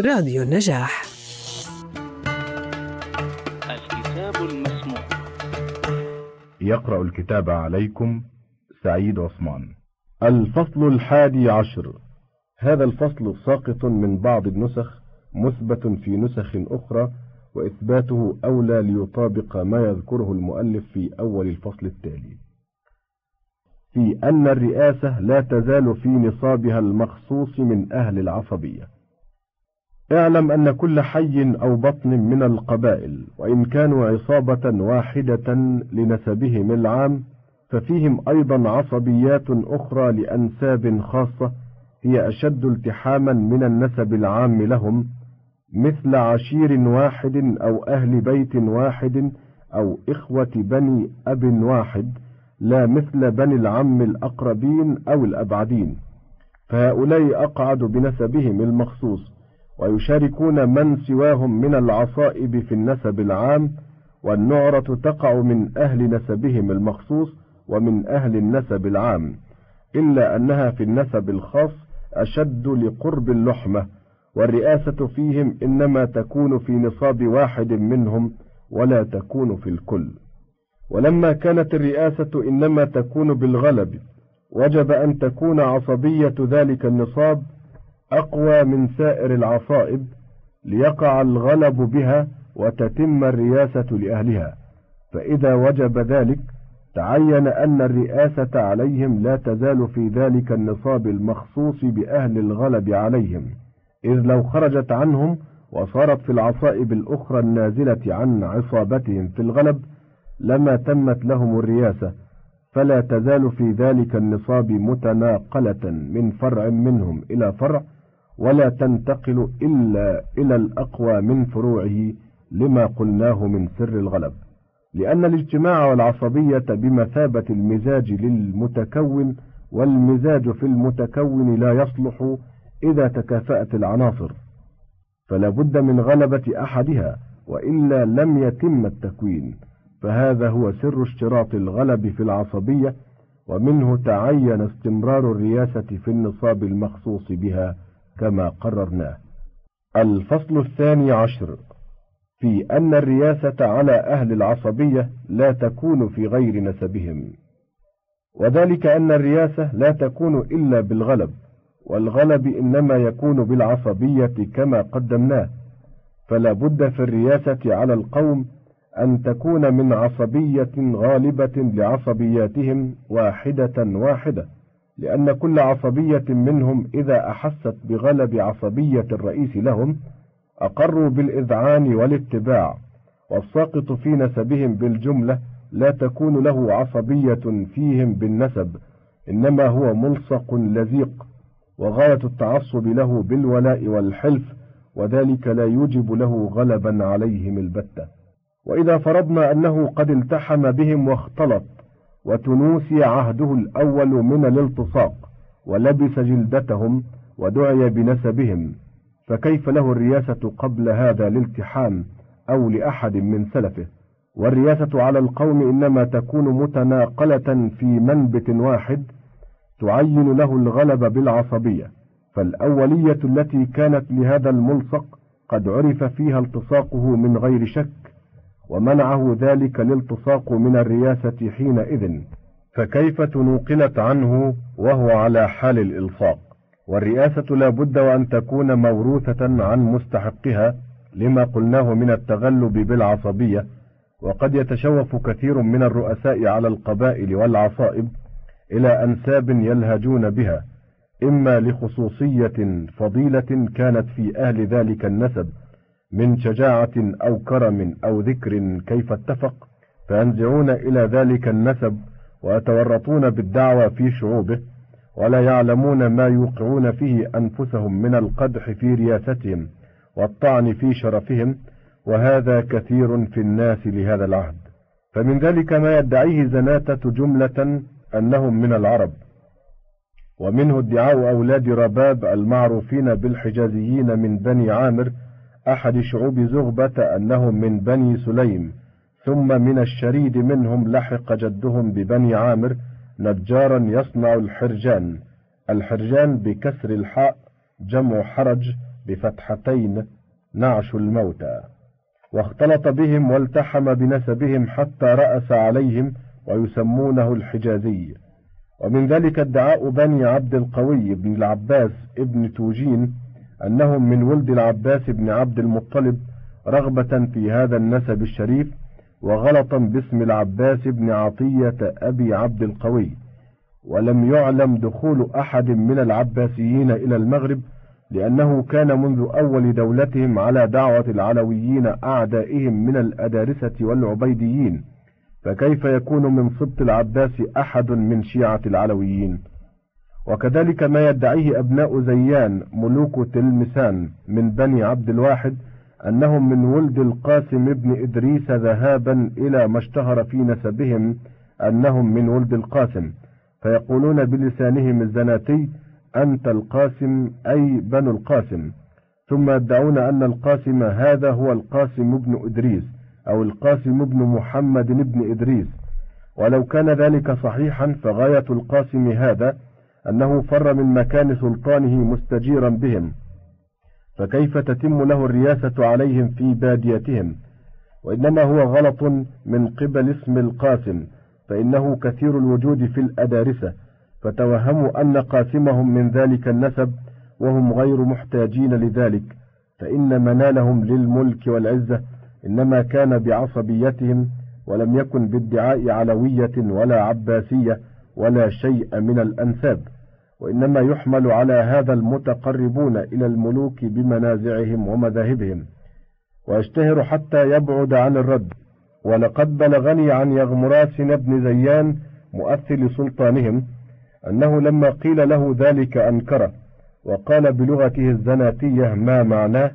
راديو النجاح. الكتاب المسموع. يقرأ الكتاب عليكم سعيد عثمان. الفصل الحادي عشر. هذا الفصل ساقط من بعض النسخ مثبت في نسخ أخرى وإثباته أولى ليطابق ما يذكره المؤلف في أول الفصل التالي. في أن الرئاسة لا تزال في نصابها المخصوص من أهل العصبية. اعلم أن كل حي أو بطن من القبائل وإن كانوا عصابة واحدة لنسبهم العام ففيهم أيضا عصبيات أخرى لأنساب خاصة هي أشد التحاما من النسب العام لهم مثل عشير واحد أو أهل بيت واحد أو إخوة بني أب واحد لا مثل بني العم الأقربين أو الأبعدين. فهؤلاء أقعد بنسبهم المخصوص. ويشاركون من سواهم من العصائب في النسب العام والنعرة تقع من أهل نسبهم المخصوص ومن أهل النسب العام إلا أنها في النسب الخاص أشد لقرب اللحمة والرئاسة فيهم إنما تكون في نصاب واحد منهم ولا تكون في الكل. ولما كانت الرئاسة إنما تكون بالغلب وجب أن تكون عصبية ذلك النصاب أقوى من سائر العصائب ليقع الغلب بها وتتم الرياسة لأهلها. فإذا وجب ذلك تعين أن الرئاسة عليهم لا تزال في ذلك النصاب المخصوص بأهل الغلب عليهم. إذ لو خرجت عنهم وصارت في العصائب الأخرى النازلة عن عصابتهم في الغلب لما تمت لهم الرياسة فلا تزال في ذلك النصاب متناقلة من فرع منهم إلى فرع ولا تنتقل إلا إلى الأقوى من فروعه لما قلناه من سر الغلب. لأن الاجتماع والعصبية بمثابة المزاج للمتكون والمزاج في المتكون لا يصلح إذا تكافأت العناصر. فلا بد من غلبة أحدها وإلا لم يتم التكوين. فهذا هو سر اشتراط الغلب في العصبية ومنه تعين استمرار الرياسة في النصاب المخصوص بها كما قررناه. الفصل الثاني عشر. في أن الرياسة على أهل العصبية لا تكون في غير نسبهم. وذلك أن الرياسة لا تكون إلا بالغلب والغلب إنما يكون بالعصبية كما قدمناه. فلا بد في الرياسة على القوم أن تكون من عصبية غالبة لعصبياتهم واحدة واحدة. لأن كل عصبية منهم إذا أحست بغلب عصبية الرئيس لهم أقروا بالإذعان والاتباع والساقط في نسبهم بالجملة لا تكون له عصبية فيهم بالنسب إنما هو ملصق لزيق وغاية التعصب له بالولاء والحلف وذلك لا يوجب له غلبا عليهم البتة. وإذا فرضنا أنه قد التحم بهم واختلط وتنوسي عهده الأول من الالتصاق ولبس جلدتهم ودعي بنسبهم. فكيف له الرياسة قبل هذا الالتحام أو لأحد من سلفه؟ والرياسة على القوم إنما تكون متناقلة في منبت واحد تعين له الغلب بالعصبية. فالأولية التي كانت لهذا الملصق قد عرف فيها التصاقه من غير شك. ومنعه ذلك الالتصاق من الرياسة حينئذ فكيف تنوقلت عنه وهو على حال الإلصاق؟ والرئاسة لا بد وأن تكون موروثة عن مستحقها لما قلناه من التغلب بالعصبية وقد يتشوف كثير من الرؤساء على القبائل والعصائب إلى أنساب يلهجون بها إما لخصوصية فضيلة كانت في أهل ذلك النسب من شجاعة أو كرم أو ذكر كيف اتفق فينزعون إلى ذلك النسب ويتورطون بالدعوى في شعوبه ولا يعلمون ما يوقعون فيه أنفسهم من القدح في رياستهم والطعن في شرفهم وهذا كثير في الناس لهذا العهد. فمن ذلك ما يدعيه زناتة جملة أنهم من العرب. ومنه ادعاء أولاد رباب المعروفين بالحجازيين من بني عامر أحد شعوب زغبة أنهم من بني سليم ثم من الشريد منهم لحق جدهم ببني عامر نجارا يصنع الحرجان الحرجان بكسر الحاء جمع حرج بفتحتين نعش الموتى. واختلط بهم والتحم بنسبهم حتى رأس عليهم ويسمونه الحجازي. ومن ذلك ادعاء بني عبد القوي بن العباس ابن توجين أنهم من ولد العباس بن عبد المطلب رغبة في هذا النسب الشريف وغلطا باسم العباس بن عطية أبي عبد القوي. ولم يعلم دخول أحد من العباسيين إلى المغرب لأنه كان منذ أول دولتهم على دعوة العلويين أعدائهم من الأدارسة والعبيديين. فكيف يكون من سبط العباس أحد من شيعة العلويين؟ وكذلك ما يدعيه أبناء زيان ملوك تلمسان من بني عبد الواحد أنهم من ولد القاسم بن إدريس ذهابا إلى ما اشتهر في نسبهم أنهم من ولد القاسم فيقولون بلسانهم الزناتي أنت القاسم أي بنو القاسم. ثم يدعون أن القاسم هذا هو القاسم بن إدريس أو القاسم بن محمد بن إدريس. ولو كان ذلك صحيحا فغاية القاسم هذا أنه فر من مكان سلطانه مستجيرا بهم فكيف تتم له الرياسة عليهم في باديتهم؟ وإنما هو غلط من قبل اسم القاسم فإنه كثير الوجود في الأدارسة فتوهموا أن قاسمهم من ذلك النسب وهم غير محتاجين لذلك فإن منالهم للملك والعزة إنما كان بعصبيتهم ولم يكن بادعاء علوية ولا عباسية ولا شيء من الأنساب. وإنما يحمل على هذا المتقربون إلى الملوك بمنازعهم ومذاهبهم. ويشتهر حتى يبعد عن الرد. ولقد بلغني عن يغمراس بن زيان مؤثل سلطانهم أنه لما قيل له ذلك أنكره وقال بلغته الزناتية ما معناه؟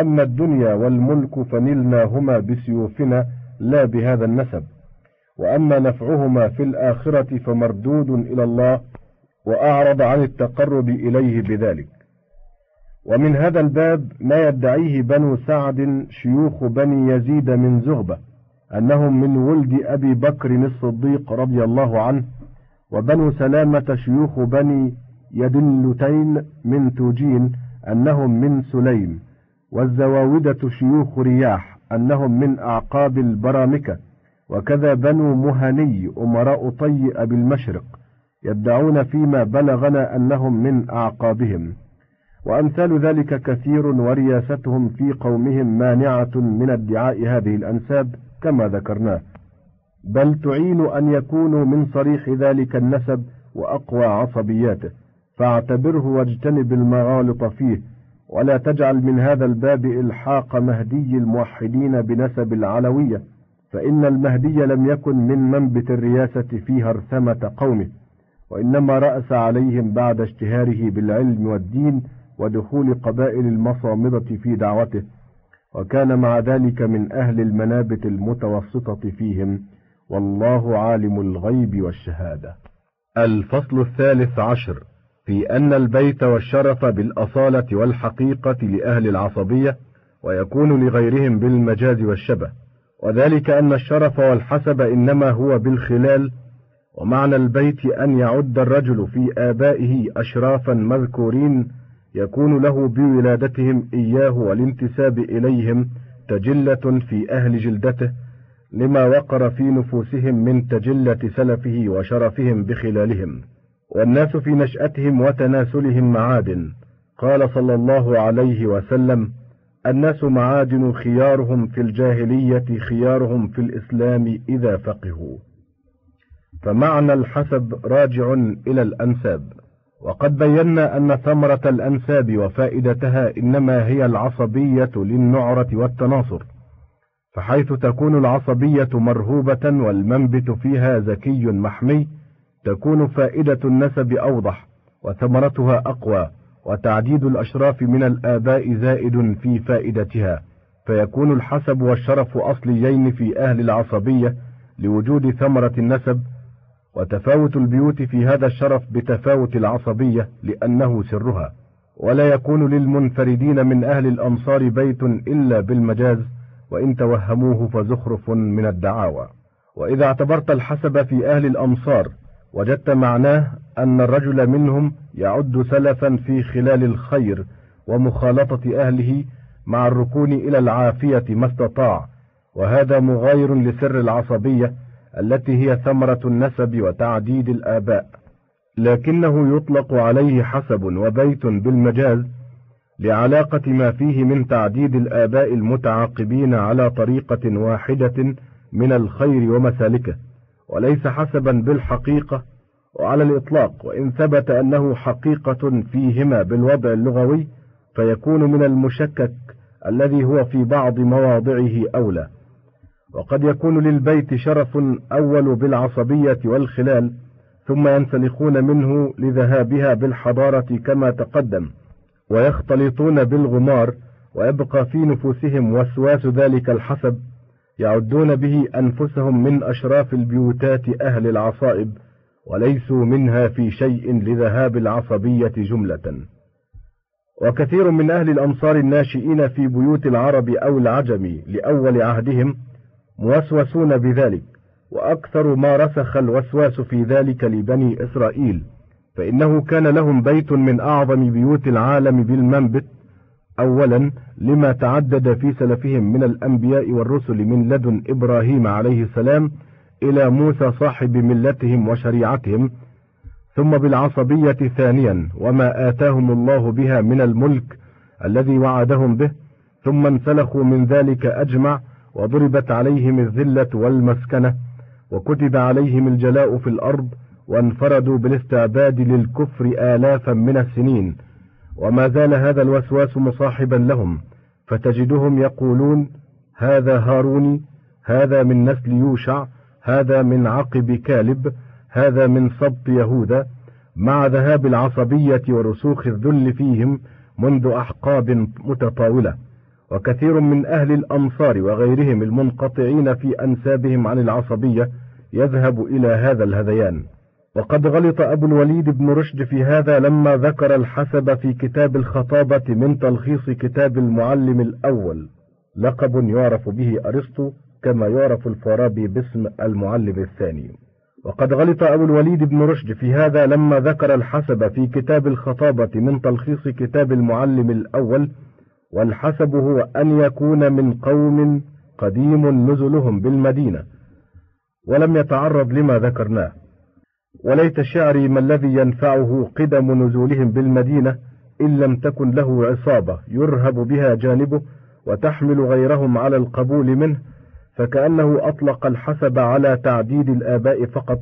أما الدنيا والملك فنلناهما بسيوفنا لا بهذا النسب. وأما نفعهما في الآخرة فمردود إلى الله وأعرض عن التقرب إليه بذلك. ومن هذا الباب ما يدعيه بنو سعد شيوخ بني يزيد من زغبة أنهم من ولد أبي بكر الصديق رضي الله عنه وبنو سلامة شيوخ بني يدلتين من توجين أنهم من سليم والزواودة شيوخ رياح أنهم من أعقاب البرامكة وكذا بنو مهني أمراء طي أبي المشرق. يدعون فيما بلغنا أنهم من أعقابهم. وأمثال ذلك كثير ورياستهم في قومهم مانعة من ادعاء هذه الأنساب كما ذكرناه. بل تعين أن يكونوا من صريح ذلك النسب وأقوى عصبياته. فاعتبره واجتنب المغالط فيه. ولا تجعل من هذا الباب إلحاق مهدي الموحدين بنسب العلوية. فإن المهدي لم يكن من منبت الرياسة في هرثمة قومه. وإنما رأس عليهم بعد اشتهاره بالعلم والدين ودخول قبائل المصامدة في دعوته وكان مع ذلك من أهل المنابت المتوسطة فيهم والله عالم الغيب والشهادة. الفصل الثالث عشر في أن البيت والشرف بالأصالة والحقيقة لأهل العصبية ويكون لغيرهم بالمجاز والشبه. وذلك أن الشرف والحسب إنما هو بالخلال ومعنى البيت أن يعد الرجل في آبائه أشرافا مذكورين يكون له بولادتهم إياه والانتساب إليهم تجلة في أهل جلدته لما وقر في نفوسهم من تجلة سلفه وشرفهم بخلالهم. والناس في نشأتهم وتناسلهم معادن قال صلى الله عليه وسلم الناس معادن خيارهم في الجاهلية خيارهم في الإسلام إذا فقهوا. فمعنى الحسب راجع إلى الأنساب. وقد بينا أن ثمرة الأنساب وفائدتها إنما هي العصبية للنعرة والتناصر فحيث تكون العصبية مرهوبة والمنبت فيها زكي محمي تكون فائدة النسب أوضح وثمرتها أقوى وتعديد الأشراف من الآباء زائد في فائدتها فيكون الحسب والشرف أصليين في أهل العصبية لوجود ثمرة النسب وتفاوت البيوت في هذا الشرف بتفاوت العصبية لأنه سرها. ولا يكون للمنفردين من أهل الأمصار بيت إلا بالمجاز وإن توهموه فزخرف من الدعاوى. وإذا اعتبرت الحسب في أهل الأمصار وجدت معناه أن الرجل منهم يعد سلفا في خلال الخير ومخالطة أهله مع الركون إلى العافية ما استطاع. وهذا مغاير لسر العصبية التي هي ثمرة النسب وتعديد الآباء. لكنه يطلق عليه حسب وبيت بالمجاز لعلاقة ما فيه من تعديد الآباء المتعاقبين على طريقة واحدة من الخير ومسالكه وليس حسبا بالحقيقة وعلى الإطلاق. وإن ثبت أنه حقيقة فيهما بالوضع اللغوي فيكون من المشكك الذي هو في بعض مواضعه أولى. وقد يكون للبيت شرف أول بالعصبية والخلال ثم ينسلخون منه لذهابها بالحضارة كما تقدم ويختلطون بالغمار ويبقى في نفوسهم وسواس ذلك الحسب يعدون به أنفسهم من أشراف البيوتات أهل العصائب وليسوا منها في شيء لذهاب العصبية جملة. وكثير من أهل الأمصار الناشئين في بيوت العرب أو العجم لأول عهدهم موسوسون بذلك وأكثر ما رسخ الوسواس في ذلك لبني إسرائيل فإنه كان لهم بيت من أعظم بيوت العالم بالمنبت أولا لما تعدد في سلفهم من الأنبياء والرسل من لدن إبراهيم عليه السلام إلى موسى صاحب ملتهم وشريعتهم ثم بالعصبية ثانيا وما آتاهم الله بها من الملك الذي وعدهم به ثم انسلخوا من ذلك أجمع وضربت عليهم الذلة والمسكنة وكتب عليهم الجلاء في الأرض وانفردوا بالاستعباد للكفر آلافا من السنين. وما زال هذا الوسواس مصاحبا لهم فتجدهم يقولون هذا هاروني هذا من نسل يوشع هذا من عقب كالب هذا من سبط يهوذا مع ذهاب العصبية ورسوخ الذل فيهم منذ أحقاب متطاولة. وكثير من أهل الأمصار وغيرهم المنقطعين في أنسابهم عن العصبية يذهب إلى هذا الهذيان. وقد غلط أبو الوليد بن رشد في هذا لما ذكر الحسب في كتاب الخطابة من تلخيص كتاب المعلم الأول. لقب يعرف به أرسطو كما يعرف الفارابي باسم المعلم الثاني. وقد غلط أبو الوليد بن رشد في هذا لما ذكر الحسب في كتاب الخطابة من تلخيص كتاب المعلم الأول والحسب هو أن يكون من قوم قديم نزلهم بالمدينة ولم يتعرض لما ذكرناه. وليت شعري ما الذي ينفعه قدم نزولهم بالمدينة إن لم تكن له عصابة يرهب بها جانبه وتحمل غيرهم على القبول منه فكأنه أطلق الحسب على تعديد الآباء فقط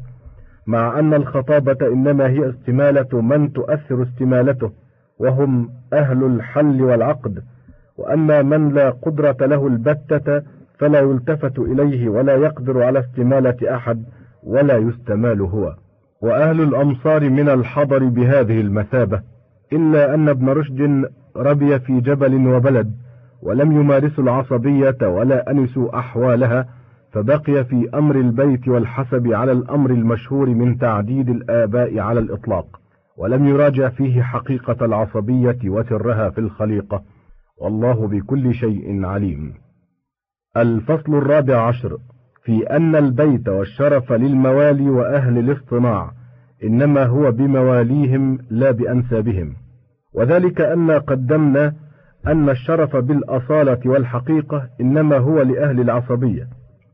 مع أن الخطابة إنما هي استمالة من تؤثر استمالته وهم أهل الحل والعقد. وأما من لا قدرة له البتة فلا يلتفت إليه ولا يقدر على استمالة أحد ولا يستمال هو. وأهل الأمصار من الحضر بهذه المثابة إلا أن ابن رشد ربي في جبل وبلد ولم يمارسوا العصبية ولا أنسوا أحوالها فبقي في أمر البيت والحسب على الأمر المشهور من تعديد الآباء على الإطلاق ولم يراجع فيه حقيقة العصبية وسرها في الخليقة. والله بكل شيء عليم. الفصل الرابع عشر. في أن البيت والشرف للموالي وأهل الاصطناع إنما هو بمواليهم لا بأنسابهم. وذلك أن قدمنا أن الشرف بالأصالة والحقيقة إنما هو لأهل العصبية.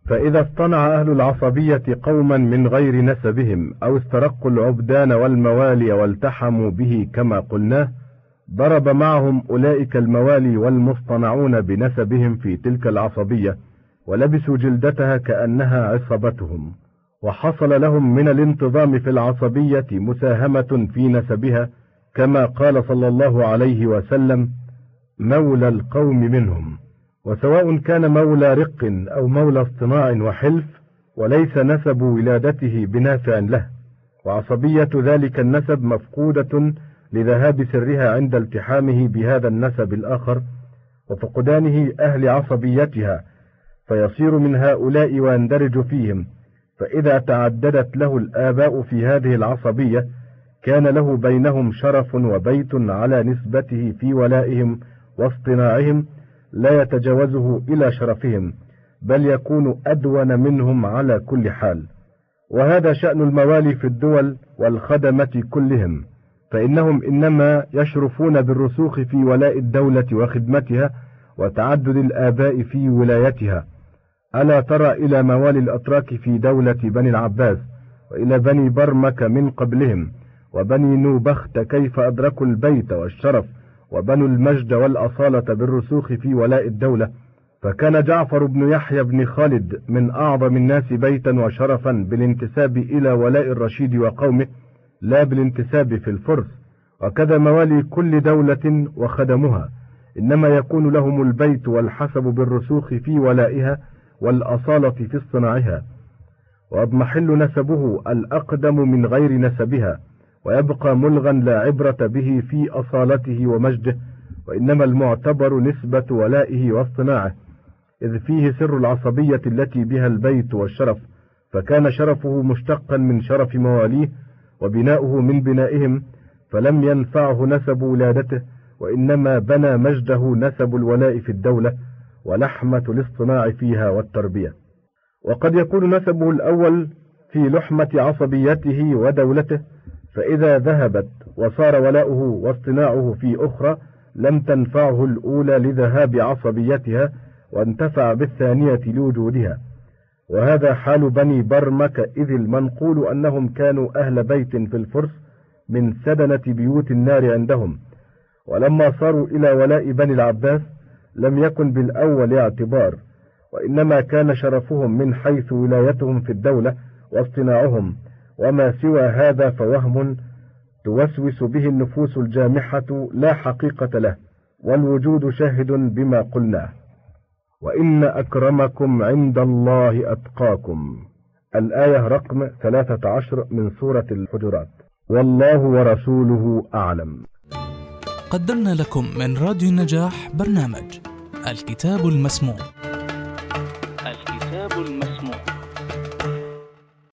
فإذا اصطنع أهل العصبية قوما من غير نسبهم أو استرقوا العبدان والموالي والتحموا به كما قلناه ضرب معهم أولئك الموالي والمصطنعون بنسبهم في تلك العصبية ولبسوا جلدتها كأنها عصبتهم وحصل لهم من الانتظام في العصبية مساهمة في نسبها كما قال صلى الله عليه وسلم مولى القوم منهم وسواء كان مولى رق أو مولى اصطناع وحلف وليس نسب ولادته بنافع له وعصبية ذلك النسب مفقودة لذهاب سرها عند التحامه بهذا النسب الآخر وفقدانه أهل عصبيتها فيصير من هؤلاء ويندرج فيهم. فإذا تعددت له الآباء في هذه العصبية كان له بينهم شرف وبيت على نسبته في ولائهم واصطناعهم لا يتجاوزه إلى شرفهم بل يكون أدون منهم على كل حال. وهذا شأن الموالي في الدول والخدمة كلهم. فإنهم إنما يشرفون بالرسوخ في ولاء الدولة وخدمتها وتعدد الآباء في ولايتها. ألا ترى إلى موالي الأتراك في دولة بني العباس وإلى بني برمك من قبلهم وبني نوبخت كيف أدركوا البيت والشرف وبنوا المجد والأصالة بالرسوخ في ولاء الدولة. فكان جعفر بن يحيى بن خالد من أعظم الناس بيتا وشرفا بالانتساب إلى ولاء الرشيد وقومه لا بالانتساب في الفرس وكذا موالي كل دولة وخدمها. إنما يكون لهم البيت والحسب بالرسوخ في ولائها والأصالة في اصطناعها ويضمحل نسبه الأقدم من غير نسبها ويبقى ملغا لا عبرة به في أصالته ومجده وإنما المعتبر نسبة ولائه واصطناعه. إذ فيه سر العصبية التي بها البيت والشرف فكان شرفه مشتقا من شرف مواليه وبناؤه من بنائهم فلم ينفعه نسب ولادته وإنما بنى مجده نسب الولاء في الدولة ولحمة الاصطناع فيها والتربية. وقد يكون نسبه الأول في لحمة عصبيته ودولته فإذا ذهبت وصار ولاؤه واصطناعه في أخرى لم تنفعه الأولى لذهاب عصبيتها وانتفع بالثانية لوجودها. وهذا حال بني برمك إذ المنقول أنهم كانوا أهل بيت في الفرس من سدنة بيوت النار عندهم. ولما صاروا إلى ولاء بني العباس لم يكن بالأول اعتبار وإنما كان شرفهم من حيث ولايتهم في الدولة واصطناعهم. وما سوى هذا فوهم توسوس به النفوس الجامحة لا حقيقة له والوجود شاهد بما قلناه وإن أكرمكم عند الله أتقاكم. الآية رقم 13 من سورة الحجرات. والله ورسوله أعلم. قدمنا لكم من راديو النجاح برنامج الكتاب المسموع.